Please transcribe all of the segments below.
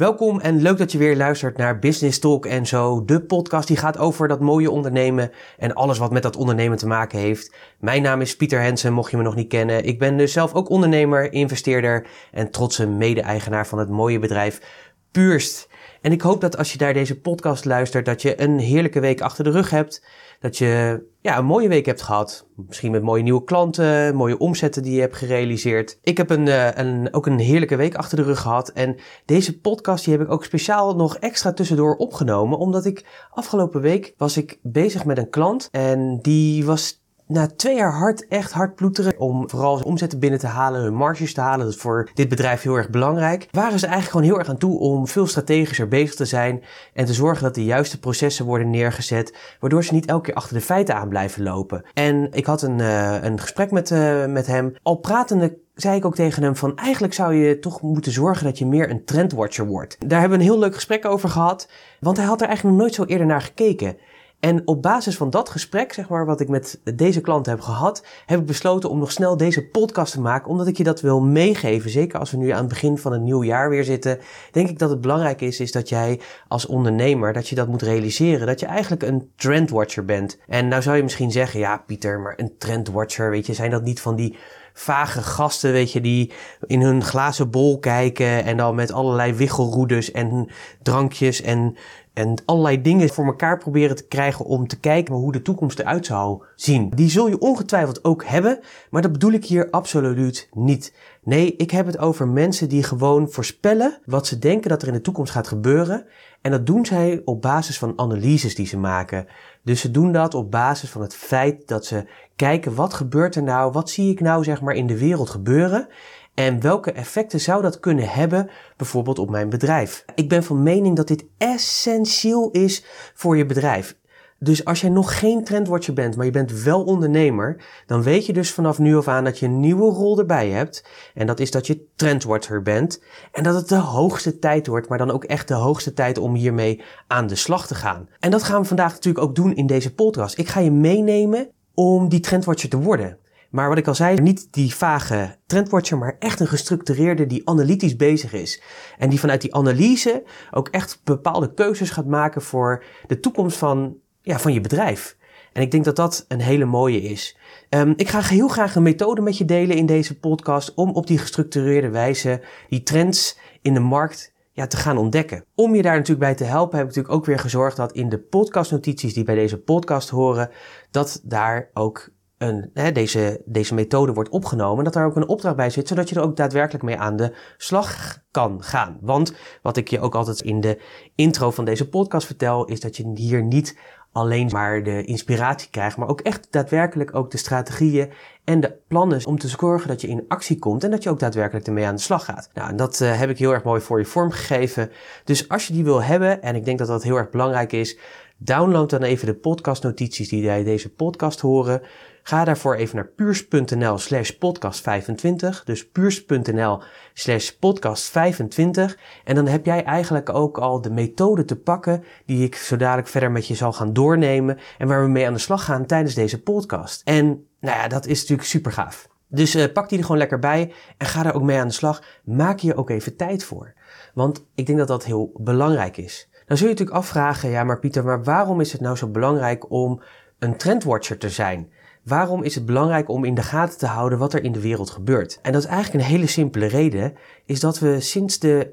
Welkom en leuk dat je weer luistert naar Business Talk en zo, de podcast die gaat over dat mooie ondernemen en alles wat met dat ondernemen te maken heeft. Mijn naam is Pieter Hensen, mocht je me nog niet kennen. Ik ben dus zelf ook ondernemer, investeerder en trotse mede-eigenaar van het mooie bedrijf Puurst. En ik hoop dat als je naar deze podcast luistert, dat je een heerlijke week achter de rug hebt. Dat je ja, een mooie week hebt gehad. Misschien met mooie nieuwe klanten, mooie omzetten die je hebt gerealiseerd. Ik heb een, eh, een, ook een heerlijke week achter de rug gehad. En deze podcast die heb ik ook speciaal nog extra tussendoor opgenomen. Omdat ik afgelopen week was ik bezig met een klant. En die was na twee jaar hard, echt hard ploeteren om vooral omzetten binnen te halen, hun marges te halen, dat is voor dit bedrijf heel erg belangrijk, waren ze eigenlijk gewoon heel erg aan toe om veel strategischer bezig te zijn en te zorgen dat de juiste processen worden neergezet, waardoor ze niet elke keer achter de feiten aan blijven lopen. En ik had een, uh, een gesprek met, uh, met hem. Al pratende zei ik ook tegen hem van eigenlijk zou je toch moeten zorgen dat je meer een trendwatcher wordt. Daar hebben we een heel leuk gesprek over gehad, want hij had er eigenlijk nog nooit zo eerder naar gekeken. En op basis van dat gesprek, zeg maar, wat ik met deze klant heb gehad, heb ik besloten om nog snel deze podcast te maken, omdat ik je dat wil meegeven. Zeker als we nu aan het begin van een nieuw jaar weer zitten, denk ik dat het belangrijk is, is dat jij als ondernemer, dat je dat moet realiseren, dat je eigenlijk een trendwatcher bent. En nou zou je misschien zeggen, ja Pieter, maar een trendwatcher, weet je, zijn dat niet van die vage gasten, weet je, die in hun glazen bol kijken en dan met allerlei wiggelroedes en drankjes en en allerlei dingen voor elkaar proberen te krijgen om te kijken hoe de toekomst eruit zou zien. Die zul je ongetwijfeld ook hebben, maar dat bedoel ik hier absoluut niet. Nee, ik heb het over mensen die gewoon voorspellen wat ze denken dat er in de toekomst gaat gebeuren. En dat doen zij op basis van analyses die ze maken. Dus ze doen dat op basis van het feit dat ze kijken wat gebeurt er nou, wat zie ik nou zeg maar in de wereld gebeuren. En welke effecten zou dat kunnen hebben, bijvoorbeeld op mijn bedrijf? Ik ben van mening dat dit essentieel is voor je bedrijf. Dus als jij nog geen trendwatcher bent, maar je bent wel ondernemer, dan weet je dus vanaf nu af aan dat je een nieuwe rol erbij hebt. En dat is dat je trendwatcher bent. En dat het de hoogste tijd wordt, maar dan ook echt de hoogste tijd om hiermee aan de slag te gaan. En dat gaan we vandaag natuurlijk ook doen in deze podcast. Ik ga je meenemen om die trendwatcher te worden. Maar wat ik al zei, niet die vage trendwatcher, maar echt een gestructureerde die analytisch bezig is. En die vanuit die analyse ook echt bepaalde keuzes gaat maken voor de toekomst van, ja, van je bedrijf. En ik denk dat dat een hele mooie is. Um, ik ga heel graag een methode met je delen in deze podcast om op die gestructureerde wijze die trends in de markt ja, te gaan ontdekken. Om je daar natuurlijk bij te helpen heb ik natuurlijk ook weer gezorgd dat in de podcastnotities die bij deze podcast horen, dat daar ook hè, deze, deze methode wordt opgenomen, dat daar ook een opdracht bij zit, zodat je er ook daadwerkelijk mee aan de slag kan gaan. Want wat ik je ook altijd in de intro van deze podcast vertel, is dat je hier niet alleen maar de inspiratie krijgt, maar ook echt daadwerkelijk ook de strategieën en de plannen om te zorgen dat je in actie komt en dat je ook daadwerkelijk ermee aan de slag gaat. Nou, en dat uh, heb ik heel erg mooi voor je vormgegeven. Dus als je die wil hebben, en ik denk dat dat heel erg belangrijk is, download dan even de podcastnotities die bij deze podcast horen. Ga daarvoor even naar puurs.nl slash podcast 25. Dus puurs.nl slash podcast 25. En dan heb jij eigenlijk ook al de methode te pakken die ik zo dadelijk verder met je zal gaan doornemen. En waar we mee aan de slag gaan tijdens deze podcast. En nou ja, dat is natuurlijk super gaaf. Dus uh, pak die er gewoon lekker bij en ga daar ook mee aan de slag. Maak je ook even tijd voor. Want ik denk dat dat heel belangrijk is. Dan zul je natuurlijk afvragen, ja maar Pieter, maar waarom is het nou zo belangrijk om een trendwatcher te zijn? Waarom is het belangrijk om in de gaten te houden wat er in de wereld gebeurt? En dat is eigenlijk een hele simpele reden, is dat we sinds de,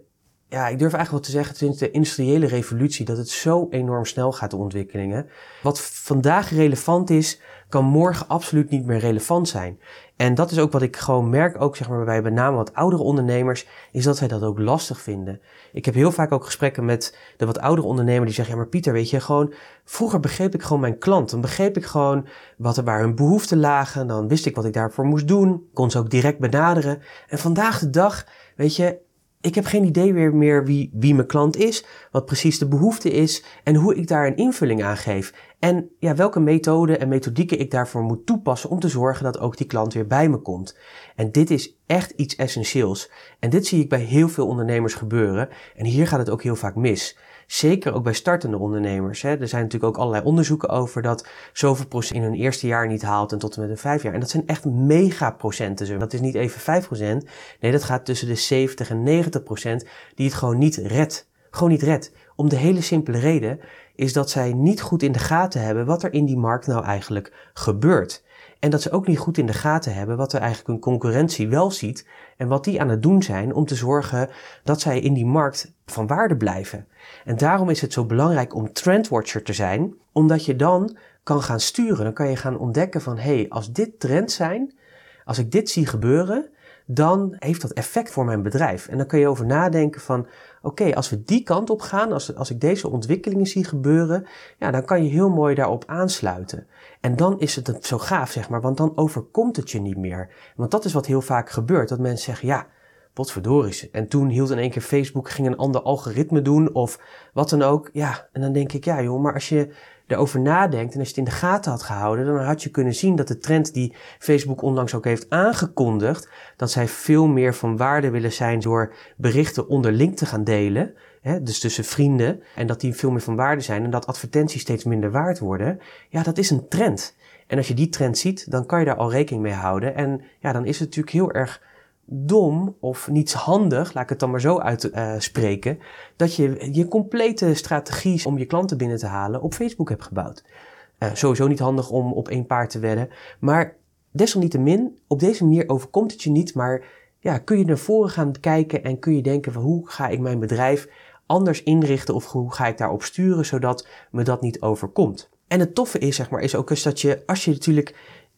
ja, ik durf eigenlijk wel te zeggen, sinds de industriële revolutie, dat het zo enorm snel gaat, de ontwikkelingen. Wat vandaag relevant is, kan morgen absoluut niet meer relevant zijn. En dat is ook wat ik gewoon merk, ook zeg maar bij met name wat oudere ondernemers, is dat zij dat ook lastig vinden. Ik heb heel vaak ook gesprekken met de wat oudere ondernemer die zeggen, ja maar Pieter, weet je, gewoon, vroeger begreep ik gewoon mijn klant. Dan begreep ik gewoon wat er waar hun behoeften lagen, dan wist ik wat ik daarvoor moest doen, kon ze ook direct benaderen. En vandaag de dag, weet je, ik heb geen idee weer meer wie, wie mijn klant is, wat precies de behoefte is en hoe ik daar een invulling aan geef. En ja, welke methoden en methodieken ik daarvoor moet toepassen om te zorgen dat ook die klant weer bij me komt. En dit is echt iets essentieels. En dit zie ik bij heel veel ondernemers gebeuren. En hier gaat het ook heel vaak mis. Zeker ook bij startende ondernemers. Hè. Er zijn natuurlijk ook allerlei onderzoeken over dat zoveel procent in hun eerste jaar niet haalt en tot en met een vijf jaar. En dat zijn echt mega procenten. Dat is niet even 5 procent. Nee, dat gaat tussen de 70 en 90 procent die het gewoon niet redt. Gewoon niet redt. Om de hele simpele reden is dat zij niet goed in de gaten hebben wat er in die markt nou eigenlijk gebeurt. En dat ze ook niet goed in de gaten hebben wat er eigenlijk hun concurrentie wel ziet en wat die aan het doen zijn om te zorgen dat zij in die markt van waarde blijven. En daarom is het zo belangrijk om trendwatcher te zijn, omdat je dan kan gaan sturen. Dan kan je gaan ontdekken van hé, hey, als dit trends zijn, als ik dit zie gebeuren, dan heeft dat effect voor mijn bedrijf. En dan kun je over nadenken van, oké, als we die kant op gaan, als, als ik deze ontwikkelingen zie gebeuren, ja, dan kan je heel mooi daarop aansluiten. En dan is het zo gaaf, zeg maar, want dan overkomt het je niet meer. Want dat is wat heel vaak gebeurt, dat mensen zeggen, ja, potverdorie. En toen hield in één keer Facebook, ging een ander algoritme doen of wat dan ook. Ja, en dan denk ik, ja joh, maar als je erover nadenkt en als je het in de gaten had gehouden, dan had je kunnen zien dat de trend die Facebook onlangs ook heeft aangekondigd, dat zij veel meer van waarde willen zijn door berichten onderling te gaan delen, hè, dus tussen vrienden, en dat die veel meer van waarde zijn en dat advertenties steeds minder waard worden, ja, dat is een trend. En als je die trend ziet, dan kan je daar al rekening mee houden. En ja, dan is het natuurlijk heel erg dom of niets handig, laat ik het dan maar zo uitspreken, uh, dat je je complete strategie om je klanten binnen te halen op Facebook hebt gebouwd. Uh, sowieso niet handig om op één paard te wedden, maar desalniettemin, op deze manier overkomt het je niet, maar ja, kun je naar voren gaan kijken en kun je denken van hoe ga ik mijn bedrijf anders inrichten of hoe ga ik daarop sturen zodat me dat niet overkomt. En het toffe is, zeg maar, is ook eens dat je, als je natuurlijk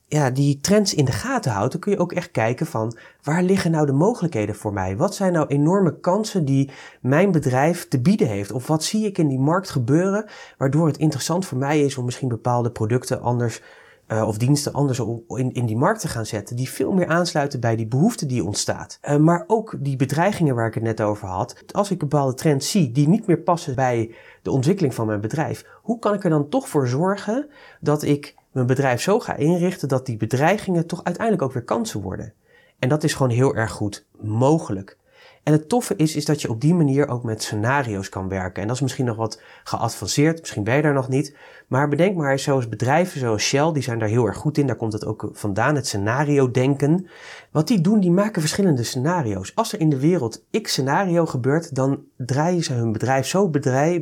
ja, die trends in de gaten houdt, dan kun je ook echt kijken van waar liggen nou de mogelijkheden voor mij? Wat zijn nou enorme kansen die mijn bedrijf te bieden heeft? Of wat zie ik in die markt gebeuren, waardoor het interessant voor mij is om misschien bepaalde producten anders uh, of diensten anders in, in die markt te gaan zetten, die veel meer aansluiten bij die behoefte die ontstaat. Uh, maar ook die bedreigingen waar ik het net over had. Als ik bepaalde trend zie die niet meer passen bij de ontwikkeling van mijn bedrijf, hoe kan ik er dan toch voor zorgen dat ik mijn bedrijf zo ga inrichten dat die bedreigingen toch uiteindelijk ook weer kansen worden. En dat is gewoon heel erg goed mogelijk. En het toffe is, is dat je op die manier ook met scenario's kan werken. En dat is misschien nog wat geavanceerd, misschien ben je daar nog niet. Maar bedenk maar, zoals bedrijven zoals Shell, die zijn daar heel erg goed in. Daar komt het ook vandaan, het scenario denken. Wat die doen, die maken verschillende scenario's. Als er in de wereld x scenario gebeurt, dan draaien ze hun bedrijf zo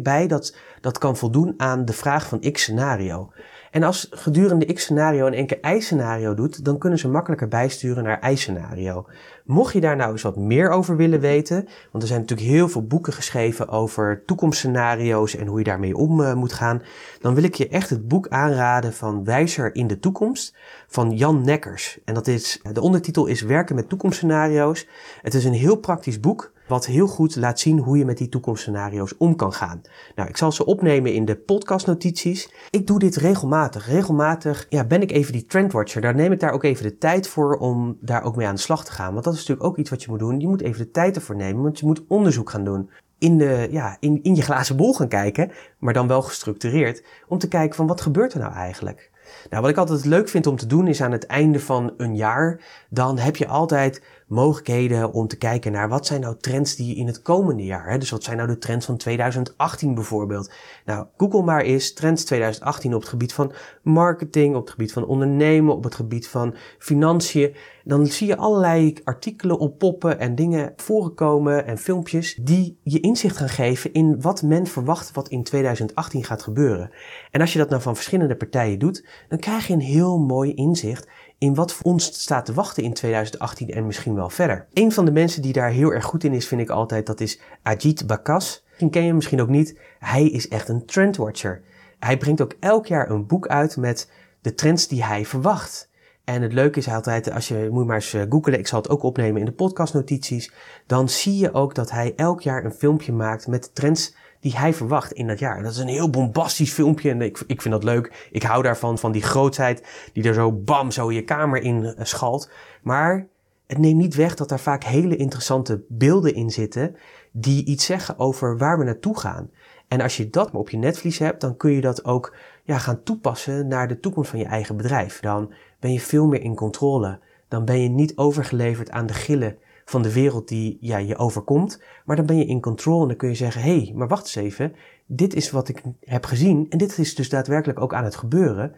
bij dat dat kan voldoen aan de vraag van x scenario. En als gedurende x-scenario in één keer y-scenario doet, dan kunnen ze makkelijker bijsturen naar y-scenario. Mocht je daar nou eens wat meer over willen weten, want er zijn natuurlijk heel veel boeken geschreven over toekomstscenario's en hoe je daarmee om uh, moet gaan, dan wil ik je echt het boek aanraden van Wijzer in de toekomst van Jan Nekkers. En dat is, de ondertitel is Werken met toekomstscenario's. Het is een heel praktisch boek wat heel goed laat zien hoe je met die toekomstscenario's om kan gaan. Nou, ik zal ze opnemen in de podcastnotities. Ik doe dit regelmatig. Regelmatig ja, ben ik even die trendwatcher. Daar neem ik daar ook even de tijd voor om daar ook mee aan de slag te gaan. Want dat is natuurlijk ook iets wat je moet doen. Je moet even de tijd ervoor nemen, want je moet onderzoek gaan doen. In, de, ja, in, in je glazen bol gaan kijken, maar dan wel gestructureerd, om te kijken van wat gebeurt er nou eigenlijk. Nou, wat ik altijd leuk vind om te doen is aan het einde van een jaar, dan heb je altijd mogelijkheden om te kijken naar wat zijn nou trends die in het komende jaar. Hè? Dus wat zijn nou de trends van 2018 bijvoorbeeld? Nou, Google maar eens trends 2018 op het gebied van marketing, op het gebied van ondernemen, op het gebied van financiën. Dan zie je allerlei artikelen oppoppen en dingen voorkomen en filmpjes die je inzicht gaan geven in wat men verwacht wat in 2018 gaat gebeuren. En als je dat nou van verschillende partijen doet, dan krijg je een heel mooi inzicht in wat voor ons staat te wachten in 2018 en misschien wel verder. Een van de mensen die daar heel erg goed in is, vind ik altijd, dat is Ajit Bakas. Misschien ken je hem misschien ook niet. Hij is echt een trendwatcher. Hij brengt ook elk jaar een boek uit met de trends die hij verwacht. En het leuke is altijd, als je moet maar eens eh, googlen, ik zal het ook opnemen in de podcastnotities, dan zie je ook dat hij elk jaar een filmpje maakt met de trends die hij verwacht in dat jaar. Dat is een heel bombastisch filmpje en ik, ik vind dat leuk. Ik hou daarvan, van die grootheid die er zo bam, zo je kamer in uh, schalt. Maar het neemt niet weg dat daar vaak hele interessante beelden in zitten die iets zeggen over waar we naartoe gaan. En als je dat op je netvlies hebt, dan kun je dat ook ja, gaan toepassen naar de toekomst van je eigen bedrijf. Dan ben je veel meer in controle. Dan ben je niet overgeleverd aan de gillen van de wereld die ja, je overkomt. Maar dan ben je in control en dan kun je zeggen: hé, hey, maar wacht eens even. Dit is wat ik heb gezien en dit is dus daadwerkelijk ook aan het gebeuren.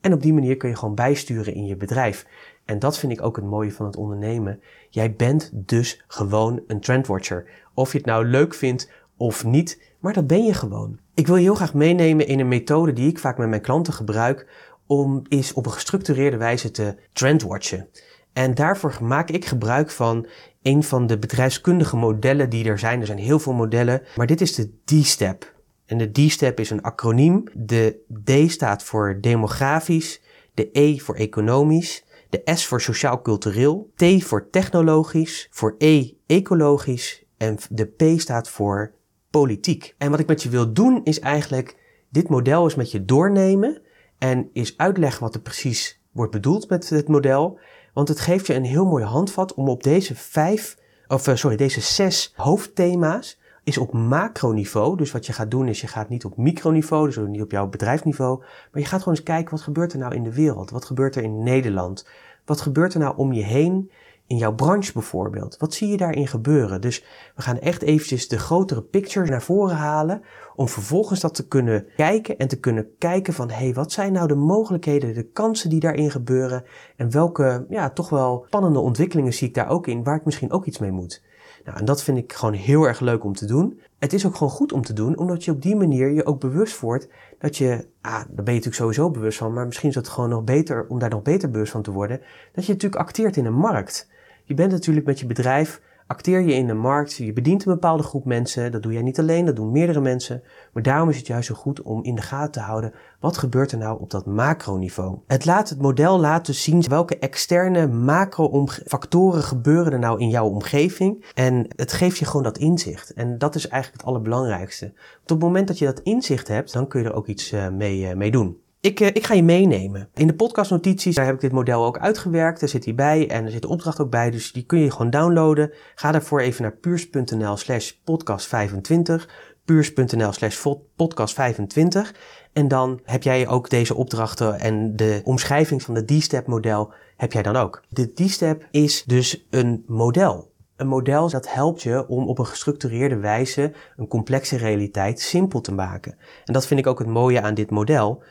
En op die manier kun je gewoon bijsturen in je bedrijf. En dat vind ik ook het mooie van het ondernemen. Jij bent dus gewoon een trendwatcher. Of je het nou leuk vindt of niet, maar dat ben je gewoon. Ik wil je heel graag meenemen in een methode die ik vaak met mijn klanten gebruik om is op een gestructureerde wijze te trendwatchen. En daarvoor maak ik gebruik van een van de bedrijfskundige modellen die er zijn. Er zijn heel veel modellen, maar dit is de D-step. En de D-step is een acroniem. De D staat voor demografisch, de E voor economisch, de S voor sociaal-cultureel, T voor technologisch, voor E ecologisch en de P staat voor politiek. En wat ik met je wil doen is eigenlijk dit model eens met je doornemen en is uitleggen wat er precies wordt bedoeld met het model. Want het geeft je een heel mooi handvat om op deze vijf, of eh, sorry, deze zes hoofdthema's is op macroniveau. Dus wat je gaat doen is, je gaat niet op microniveau, dus niet op jouw bedrijfsniveau, maar je gaat gewoon eens kijken wat gebeurt er nou in de wereld? Wat gebeurt er in Nederland? Wat gebeurt er nou om je heen? In jouw branche bijvoorbeeld? Wat zie je daarin gebeuren? Dus we gaan echt eventjes de grotere picture naar voren halen om vervolgens dat te kunnen kijken en te kunnen kijken van hé, hey, wat zijn nou de mogelijkheden, de kansen die daarin gebeuren en welke ja, toch wel spannende ontwikkelingen zie ik daar ook in waar ik misschien ook iets mee moet. Nou, en dat vind ik gewoon heel erg leuk om te doen. Het is ook gewoon goed om te doen, omdat je op die manier je ook bewust wordt dat je, ah, daar ben je natuurlijk sowieso bewust van, maar misschien is het gewoon nog beter om daar nog beter bewust van te worden, dat je natuurlijk acteert in een markt. Je bent natuurlijk met je bedrijf, acteer je in de markt, je bedient een bepaalde groep mensen. Dat doe jij niet alleen, dat doen meerdere mensen. Maar daarom is het juist zo goed om in de gaten te houden, wat gebeurt er nou op dat macroniveau? Het laat het model laten zien welke externe macro-factoren gebeuren er nou in jouw omgeving. En het geeft je gewoon dat inzicht. En dat is eigenlijk het allerbelangrijkste. Op het moment dat je dat inzicht hebt, dan kun je er ook iets eh, mee, uh, mee doen. Ik, uh, ik, ga je meenemen. In de podcastnotities daar heb ik dit model ook uitgewerkt. Daar zit hij bij en er zit de opdracht ook bij. Dus die kun je gewoon downloaden. Ga daarvoor even naar puurs.nl slash podcast25. Puurs.nl slash podcast25. En dan heb jij ook deze opdrachten en de omschrijving van de D-step model heb jij dan ook. De D-step is dus een model. Een model dat helpt je om op een gestructureerde wijze een complexe realiteit simpel te maken. En dat vind ik ook het mooie aan dit model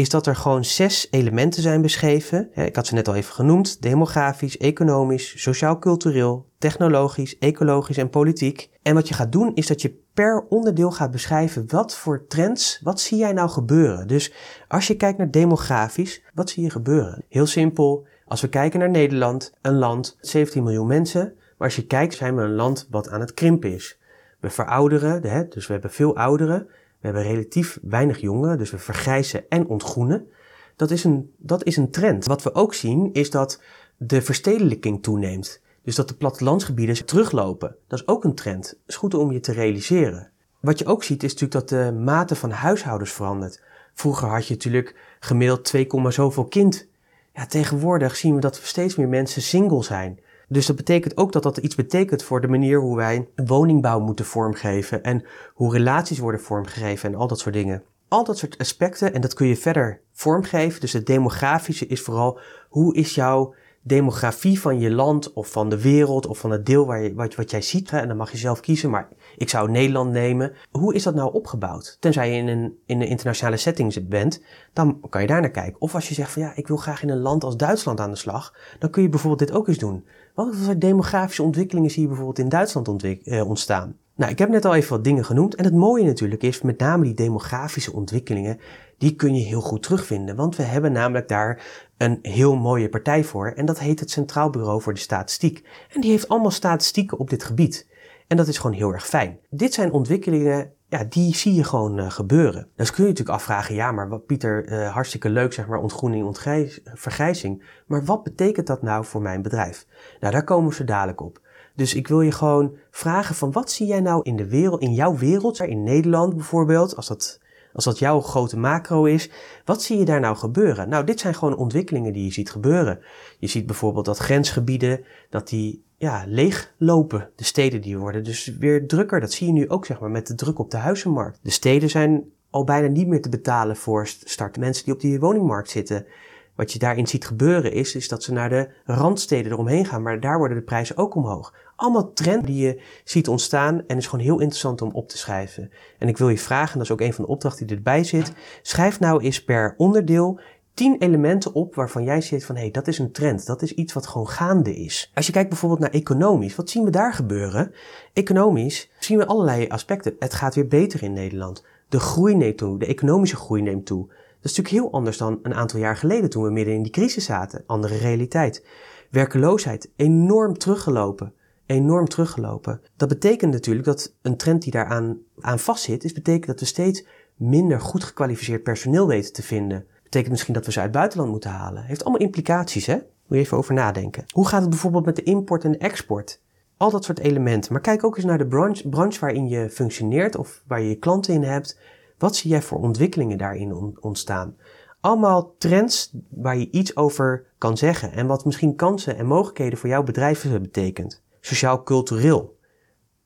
is dat er gewoon zes elementen zijn beschreven. Ik had ze net al even genoemd: demografisch, economisch, sociaal-cultureel, technologisch, ecologisch en politiek. En wat je gaat doen is dat je per onderdeel gaat beschrijven wat voor trends, wat zie jij nou gebeuren. Dus als je kijkt naar demografisch, wat zie je gebeuren? Heel simpel, als we kijken naar Nederland, een land, 17 miljoen mensen. Maar als je kijkt, zijn we een land wat aan het krimpen is. We verouderen, dus we hebben veel ouderen. We hebben relatief weinig jongeren, dus we vergrijzen en ontgroenen. Dat is, een, dat is een trend. Wat we ook zien is dat de verstedelijking toeneemt. Dus dat de plattelandsgebieden teruglopen. Dat is ook een trend. Het is goed om je te realiseren. Wat je ook ziet is natuurlijk dat de mate van huishoudens verandert. Vroeger had je natuurlijk gemiddeld 2, zoveel kind. Ja, tegenwoordig zien we dat steeds meer mensen single zijn. Dus dat betekent ook dat dat iets betekent voor de manier hoe wij woningbouw moeten vormgeven en hoe relaties worden vormgegeven en al dat soort dingen. Al dat soort aspecten en dat kun je verder vormgeven. Dus het demografische is vooral hoe is jouw demografie van je land of van de wereld of van het deel waar je, wat, jij ziet. Hè, en dan mag je zelf kiezen, maar ik zou Nederland nemen. Hoe is dat nou opgebouwd? Tenzij je in een, in een internationale setting bent, dan kan je daar naar kijken. Of als je zegt van ja, ik wil graag in een land als Duitsland aan de slag, dan kun je bijvoorbeeld dit ook eens doen. Wat voor demografische ontwikkelingen zie je bijvoorbeeld in Duitsland eh, ontstaan? Nou, ik heb net al even wat dingen genoemd. En het mooie natuurlijk is, met name die demografische ontwikkelingen, die kun je heel goed terugvinden. Want we hebben namelijk daar een heel mooie partij voor. En dat heet het Centraal Bureau voor de Statistiek. En die heeft allemaal statistieken op dit gebied. En dat is gewoon heel erg fijn. Dit zijn ontwikkelingen, ja, die zie je gewoon uh, gebeuren. Dus kun je natuurlijk afvragen, ja, maar wat Pieter, uh, hartstikke leuk, zeg maar, ontgroening, ontgrijs, vergrijzing. Maar wat betekent dat nou voor mijn bedrijf? Nou, daar komen ze dadelijk op. Dus ik wil je gewoon vragen van wat zie jij nou in de wereld, in jouw wereld, in Nederland bijvoorbeeld, als dat Als dat jouw grote macro is, wat zie je daar nou gebeuren? Nou, dit zijn gewoon ontwikkelingen die je ziet gebeuren. Je ziet bijvoorbeeld dat grensgebieden, dat die ja, leeglopen. De steden die worden dus weer drukker. Dat zie je nu ook zeg maar met de druk op de huizenmarkt. De steden zijn al bijna niet meer te betalen voor start. Mensen die op die woningmarkt zitten. Wat je daarin ziet gebeuren is, is dat ze naar de randsteden eromheen gaan. Maar daar worden de prijzen ook omhoog. Allemaal trend die je ziet ontstaan en is gewoon heel interessant om op te schrijven. En ik wil je vragen, en dat is ook een van de opdrachten die erbij zit. Schrijf nou eens per onderdeel 10 elementen op waarvan jij ziet van hé, hey, dat is een trend. Dat is iets wat gewoon gaande is. Als je kijkt bijvoorbeeld naar economisch, wat zien we daar gebeuren? Economisch zien we allerlei aspecten. Het gaat weer beter in Nederland. De groei neemt toe, de economische groei neemt toe. Dat is natuurlijk heel anders dan een aantal jaar geleden toen we midden in die crisis zaten. Andere realiteit. Werkeloosheid enorm teruggelopen. Enorm teruggelopen. Dat betekent natuurlijk dat een trend die daaraan aan vastzit, is betekent dat we steeds minder goed gekwalificeerd personeel weten te vinden. Betekent misschien dat we ze uit het buitenland moeten halen. Heeft allemaal implicaties, hè? Moet je even over nadenken. Hoe gaat het bijvoorbeeld met de import en de export? Al dat soort elementen. Maar kijk ook eens naar de branche, branche waarin je functioneert of waar je je klanten in hebt. Wat zie jij voor ontwikkelingen daarin ontstaan? Allemaal trends waar je iets over kan zeggen en wat misschien kansen en mogelijkheden voor jouw bedrijf betekent. Sociaal-cultureel.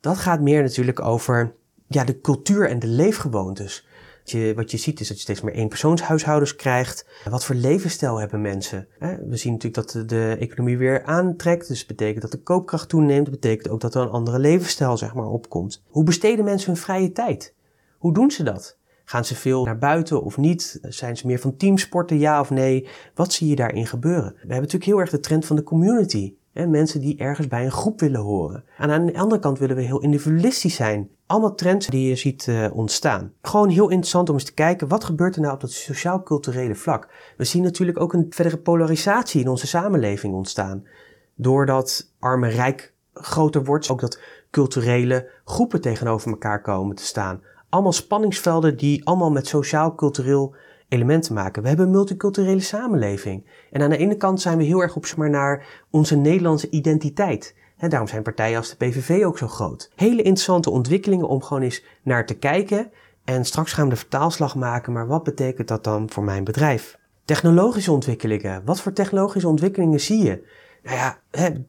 Dat gaat meer natuurlijk over ja, de cultuur en de leefgewoontes. Wat je, wat je ziet is dat je steeds meer eenpersoonshuishoudens krijgt. Wat voor levensstijl hebben mensen? We zien natuurlijk dat de economie weer aantrekt. Dus dat betekent dat de koopkracht toeneemt. Dat betekent ook dat er een andere levensstijl zeg maar, opkomt. Hoe besteden mensen hun vrije tijd? Hoe doen ze dat? Gaan ze veel naar buiten of niet? Zijn ze meer van teamsporten, ja of nee? Wat zie je daarin gebeuren? We hebben natuurlijk heel erg de trend van de community. Hè? Mensen die ergens bij een groep willen horen. En aan de andere kant willen we heel individualistisch zijn. Allemaal trends die je ziet uh, ontstaan. Gewoon heel interessant om eens te kijken, wat gebeurt er nou op dat sociaal-culturele vlak? We zien natuurlijk ook een verdere polarisatie in onze samenleving ontstaan. Doordat arm en rijk groter wordt, ook dat culturele groepen tegenover elkaar komen te staan allemaal spanningsvelden die allemaal met sociaal-cultureel elementen maken. We hebben een multiculturele samenleving. En aan de ene kant zijn we heel erg op zoek naar onze Nederlandse identiteit. En daarom zijn partijen als de PVV ook zo groot. Hele interessante ontwikkelingen om gewoon eens naar te kijken. En straks gaan we de vertaalslag maken, maar wat betekent dat dan voor mijn bedrijf? Technologische ontwikkelingen. Wat voor technologische ontwikkelingen zie je? Nou ja,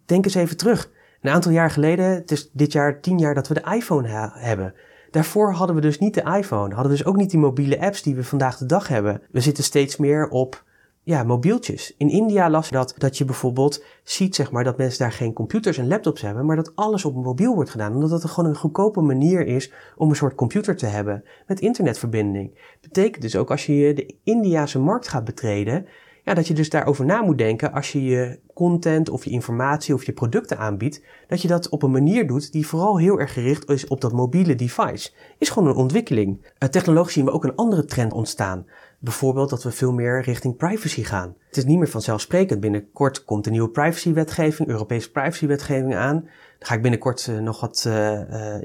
denk eens even terug. Een aantal jaar geleden, het is dit jaar tien jaar dat we de iPhone hebben. Daarvoor hadden we dus niet de iPhone, hadden dus ook niet die mobiele apps die we vandaag de dag hebben. We zitten steeds meer op ja, mobieltjes. In India las dat, dat je bijvoorbeeld ziet zeg maar, dat mensen daar geen computers en laptops hebben, maar dat alles op een mobiel wordt gedaan. Omdat dat gewoon een goedkope manier is om een soort computer te hebben met internetverbinding. Betekent dus ook als je de Indiase markt gaat betreden, ja, dat je dus daarover na moet denken als je je content of je informatie of je producten aanbiedt, dat je dat op een manier doet die vooral heel erg gericht is op dat mobiele device. Is gewoon een ontwikkeling. Uh, technologisch zien we ook een andere trend ontstaan. Bijvoorbeeld dat we veel meer richting privacy gaan. Het is niet meer vanzelfsprekend. Binnenkort komt de nieuwe privacywetgeving, Europese privacywetgeving aan. Ga ik binnenkort uh, nog wat,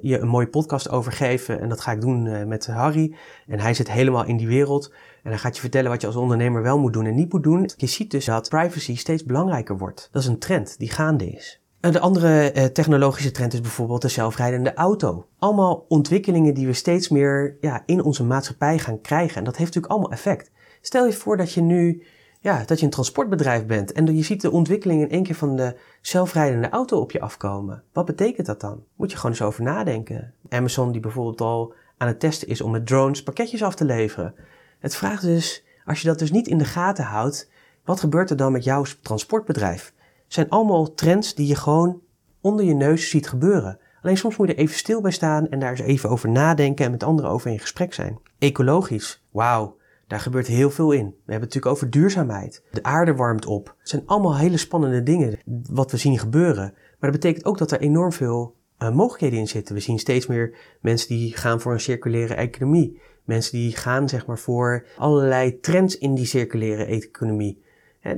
je een mooie podcast over geven. En dat ga ik doen met Harry. En hij zit helemaal in die wereld. En hij gaat je vertellen wat je als ondernemer wel moet doen en niet moet doen. Je ziet dus dat privacy steeds belangrijker wordt. Dat is een trend die gaande is. En de andere eh, technologische trend is bijvoorbeeld de zelfrijdende auto. Allemaal ontwikkelingen die we steeds meer ja, in onze maatschappij gaan krijgen. En dat heeft natuurlijk allemaal effect. Stel je voor dat je nu ja, dat je een transportbedrijf bent en je ziet de ontwikkeling in één keer van de zelfrijdende auto op je afkomen. Wat betekent dat dan? Moet je gewoon eens over nadenken. Amazon die bijvoorbeeld al aan het testen is om met drones pakketjes af te leveren. Het vraagt dus, als je dat dus niet in de gaten houdt, wat gebeurt er dan met jouw transportbedrijf? Het zijn allemaal trends die je gewoon onder je neus ziet gebeuren. Alleen soms moet je er even stil bij staan en daar eens even over nadenken en met anderen over in gesprek zijn. Ecologisch, wauw, daar gebeurt heel veel in. We hebben het natuurlijk over duurzaamheid. De aarde warmt op. Het zijn allemaal hele spannende dingen wat we zien gebeuren. Maar dat betekent ook dat er enorm veel uh, mogelijkheden in zitten. We zien steeds meer mensen die gaan voor een circulaire economie. Mensen die gaan zeg maar voor allerlei trends in die circulaire economie.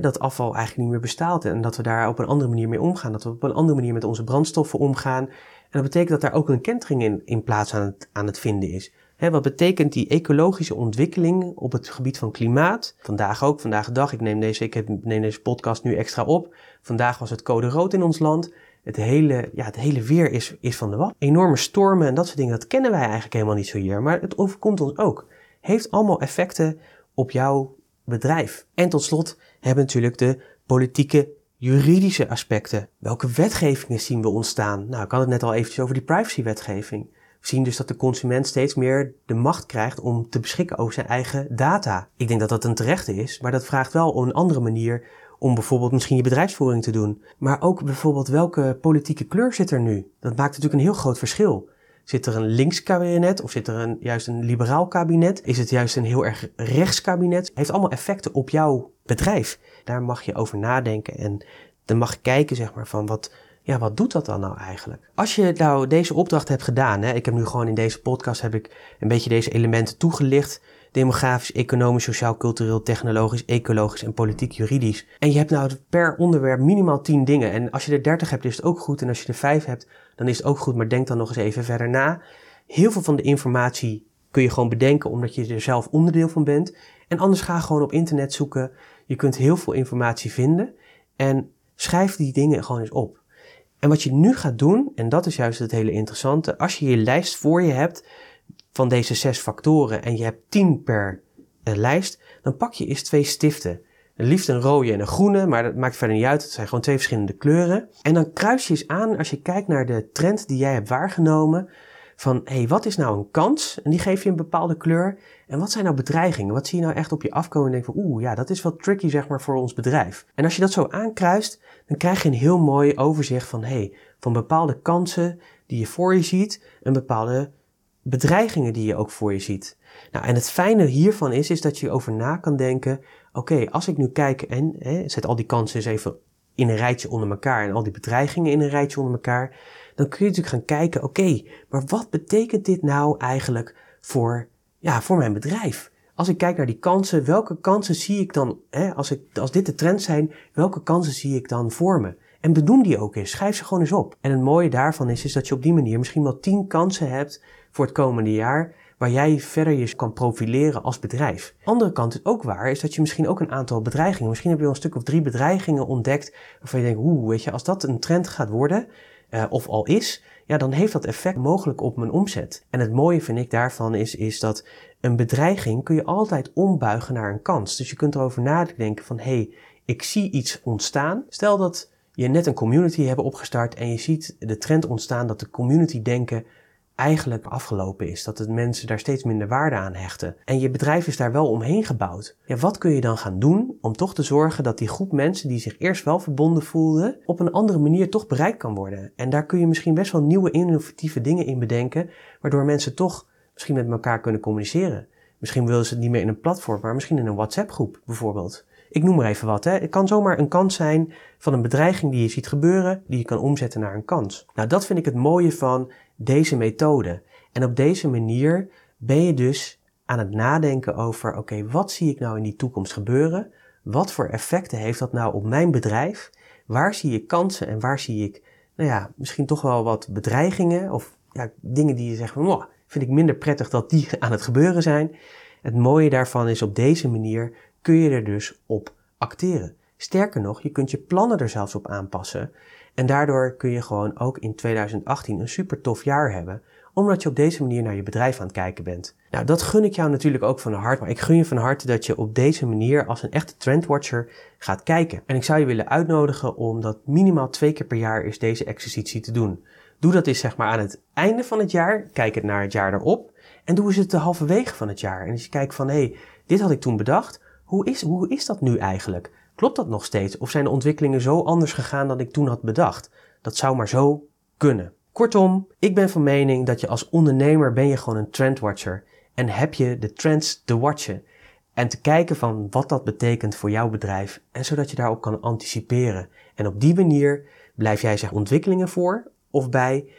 dat afval eigenlijk niet meer bestaat en dat we daar op een andere manier mee omgaan. Dat we op een andere manier met onze brandstoffen omgaan. En dat betekent dat daar ook een kentering in, in plaats aan aan het vinden is. Wat betekent die ecologische ontwikkeling op het gebied van klimaat? Vandaag ook, vandaag de dag. Ik neem deze, ik deze podcast nu extra op. Vandaag was het code rood in ons land het hele, ja, het hele weer is, is van de wat. Enorme stormen en dat soort dingen, dat kennen wij eigenlijk helemaal niet zo hier. Maar het overkomt ons ook. heeft allemaal effecten op jouw bedrijf. En tot slot hebben natuurlijk de politieke juridische aspecten. Welke wetgevingen zien we ontstaan? Nou, ik had het net al eventjes over die privacywetgeving. Zien dus dat de consument steeds meer de macht krijgt om te beschikken over zijn eigen data. Ik denk dat dat een terechte is, maar dat vraagt wel een andere manier om bijvoorbeeld misschien je bedrijfsvoering te doen. Maar ook bijvoorbeeld welke politieke kleur zit er nu? Dat maakt natuurlijk een heel groot verschil. Zit er een links kabinet of zit er juist een liberaal kabinet? Is het juist een heel erg rechts kabinet? Heeft allemaal effecten op jouw bedrijf. Daar mag je over nadenken en dan mag je kijken zeg maar van wat, ja, wat doet dat dan nou eigenlijk? Als je nou deze opdracht hebt gedaan, hè, ik heb nu gewoon in deze podcast heb ik een beetje deze elementen toegelicht. Demografisch, economisch, sociaal, cultureel, technologisch, ecologisch en politiek, juridisch. En je hebt nou per onderwerp minimaal 10 dingen. En als je er 30 hebt, is het ook goed. En als je er 5 hebt, dan is het ook goed. Maar denk dan nog eens even verder na. Heel veel van de informatie kun je gewoon bedenken omdat je er zelf onderdeel van bent. En anders ga gewoon op internet zoeken. Je kunt heel veel informatie vinden. En schrijf die dingen gewoon eens op. En wat je nu gaat doen, en dat is juist het hele interessante, als je je lijst voor je hebt van deze zes factoren en je hebt tien per uh, lijst, dan pak je eens twee stiften. Een liefst een rode en een groene, maar dat maakt verder niet uit. Het zijn gewoon twee verschillende kleuren. En dan kruis je eens aan als je kijkt naar de trend die jij hebt waargenomen. Van hey, wat is nou een kans? En die geef je een bepaalde kleur. En wat zijn nou bedreigingen? Wat zie je nou echt op je afkomen en denk van oeh, ja, dat is wel tricky zeg maar voor ons bedrijf. En als je dat zo aankruist, dan krijg je een heel mooi overzicht van hey, van bepaalde kansen die je voor je ziet, een bepaalde bedreigingen die je ook voor je ziet. Nou, en het fijne hiervan is, is dat je over na kan denken, oké, als ik nu kijk en hè, zet al die kansen eens even in een rijtje onder elkaar en al die bedreigingen in een rijtje onder elkaar, dan kun je natuurlijk gaan kijken, oké, maar wat betekent dit nou eigenlijk voor, ja, voor mijn bedrijf? Als ik kijk naar die kansen, welke kansen zie ik dan, hè, als, ik, als dit de trend zijn, welke kansen zie ik dan voor me? En bedoen die ook eens. Schrijf ze gewoon eens op. En het mooie daarvan is, is dat je op die manier misschien wel 10 kansen hebt voor het komende jaar waar jij verder je kan profileren als bedrijf. Andere kant is ook waar, is dat je misschien ook een aantal bedreigingen, misschien heb je wel een stuk of drie bedreigingen ontdekt waarvan je denkt, oeh, weet je, als dat een trend gaat worden, uh, of al is, ja, dan heeft dat effect mogelijk op mijn omzet. En het mooie vind ik daarvan is, is dat een bedreiging kun je altijd ombuigen naar een kans. Dus je kunt erover nadenken van, hé, hey, ik zie iets ontstaan. Stel dat je net een community hebt opgestart en je ziet de trend ontstaan dat de community denken eigenlijk afgelopen is. Dat de mensen daar steeds minder waarde aan hechten. En je bedrijf is daar wel omheen gebouwd. Ja, wat kun je dan gaan doen om toch te zorgen dat die groep mensen die zich eerst wel verbonden voelden, op een andere manier toch bereikt kan worden? En daar kun je misschien best wel nieuwe innovatieve dingen in bedenken, waardoor mensen toch misschien met elkaar kunnen communiceren. Misschien willen ze het niet meer in een platform, maar misschien in een WhatsApp groep bijvoorbeeld. Ik noem maar even wat. Hè. Het kan zomaar een kans zijn van een bedreiging die je ziet gebeuren, die je kan omzetten naar een kans. Nou, dat vind ik het mooie van deze methode. En op deze manier ben je dus aan het nadenken over, oké, wat zie ik nou in die toekomst gebeuren? Wat voor effecten heeft dat nou op mijn bedrijf? Waar zie ik kansen en waar zie ik, nou ja, misschien toch wel wat bedreigingen of ja, dingen die je zegt van, vind ik minder prettig dat die aan het gebeuren zijn. Het mooie daarvan is op deze manier kun je er dus op acteren. Sterker nog, je kunt je plannen er zelfs op aanpassen. En daardoor kun je gewoon ook in 2018 een super tof jaar hebben, omdat je op deze manier naar je bedrijf aan het kijken bent. Nou, dat gun ik jou natuurlijk ook van harte, maar ik gun je van harte dat je op deze manier als een echte trendwatcher gaat kijken. En ik zou je willen uitnodigen om dat minimaal twee keer per jaar is deze exercitie te doen. Doe dat eens zeg maar aan het einde van het jaar, kijk het naar het jaar erop en doe eens het de halverwege van het jaar. En als je kijkt van hé, hey, dit had ik toen bedacht, hoe is, hoe is dat nu eigenlijk? Klopt dat nog steeds? Of zijn de ontwikkelingen zo anders gegaan dan ik toen had bedacht? Dat zou maar zo kunnen. Kortom, ik ben van mening dat je als ondernemer ben je gewoon een trendwatcher en heb je de trends te watchen en te kijken van wat dat betekent voor jouw bedrijf en zodat je daarop kan anticiperen. En op die manier blijf jij zich ontwikkelingen voor of bij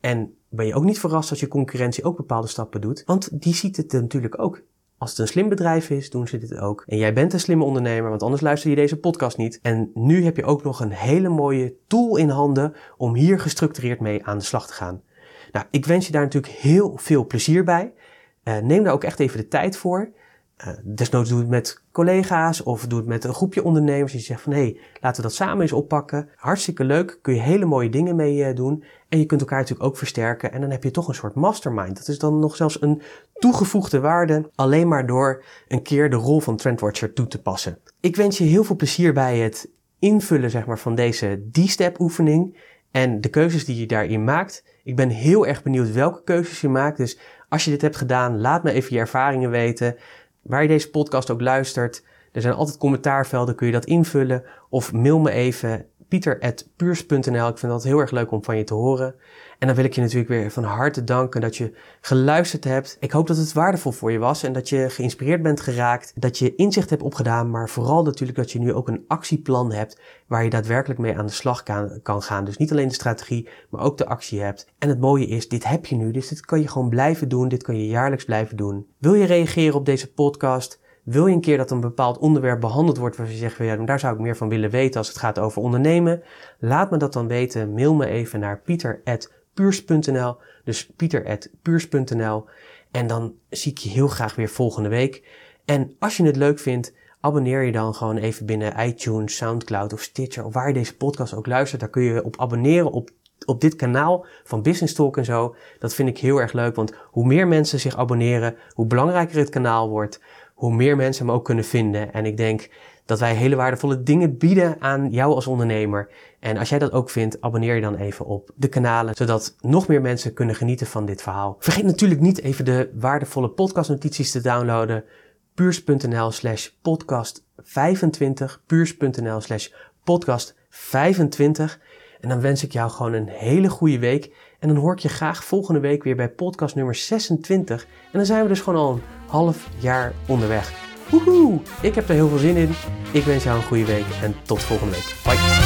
en ben je ook niet verrast als je concurrentie ook bepaalde stappen doet, want die ziet het natuurlijk ook. Als het een slim bedrijf is, doen ze dit ook. En jij bent een slimme ondernemer, want anders luister je deze podcast niet. En nu heb je ook nog een hele mooie tool in handen om hier gestructureerd mee aan de slag te gaan. Nou, ik wens je daar natuurlijk heel veel plezier bij. Uh, neem daar ook echt even de tijd voor. Uh, desnoods doe het met collega's of doe het met een groepje ondernemers. Die zegt van hé, hey, laten we dat samen eens oppakken. Hartstikke leuk, kun je hele mooie dingen mee uh, doen. En je kunt elkaar natuurlijk ook versterken. En dan heb je toch een soort mastermind. Dat is dan nog zelfs een toegevoegde waarde. Alleen maar door een keer de rol van Trendwatcher toe te passen. Ik wens je heel veel plezier bij het invullen zeg maar, van deze D-step oefening. En de keuzes die je daarin maakt. Ik ben heel erg benieuwd welke keuzes je maakt. Dus als je dit hebt gedaan, laat me even je ervaringen weten. Waar je deze podcast ook luistert. Er zijn altijd commentaarvelden, kun je dat invullen. Of mail me even pieter.puurs.nl. Ik vind dat heel erg leuk om van je te horen. En dan wil ik je natuurlijk weer van harte danken dat je geluisterd hebt. Ik hoop dat het waardevol voor je was en dat je geïnspireerd bent geraakt. Dat je inzicht hebt opgedaan, maar vooral natuurlijk dat je nu ook een actieplan hebt waar je daadwerkelijk mee aan de slag kan, kan gaan. Dus niet alleen de strategie, maar ook de actie hebt. En het mooie is, dit heb je nu, dus dit kan je gewoon blijven doen. Dit kan je jaarlijks blijven doen. Wil je reageren op deze podcast? Wil je een keer dat een bepaald onderwerp behandeld wordt waar je zegt, ja, daar zou ik meer van willen weten als het gaat over ondernemen? Laat me dat dan weten. Mail me even naar pieter.puurs.nl. Dus pieter.puurs.nl. En dan zie ik je heel graag weer volgende week. En als je het leuk vindt, abonneer je dan gewoon even binnen iTunes, Soundcloud of Stitcher, of waar je deze podcast ook luistert. Daar kun je op abonneren op, op dit kanaal van Business Talk en zo. Dat vind ik heel erg leuk, want hoe meer mensen zich abonneren, hoe belangrijker het kanaal wordt hoe meer mensen hem ook kunnen vinden. En ik denk dat wij hele waardevolle dingen bieden aan jou als ondernemer. En als jij dat ook vindt, abonneer je dan even op de kanalen, zodat nog meer mensen kunnen genieten van dit verhaal. Vergeet natuurlijk niet even de waardevolle podcastnotities te downloaden. puurs.nl slash podcast 25. puurs.nl slash podcast 25. En dan wens ik jou gewoon een hele goede week. En dan hoor ik je graag volgende week weer bij podcast nummer 26. En dan zijn we dus gewoon al een half jaar onderweg. Woehoe! Ik heb er heel veel zin in. Ik wens jou een goede week en tot volgende week. Bye!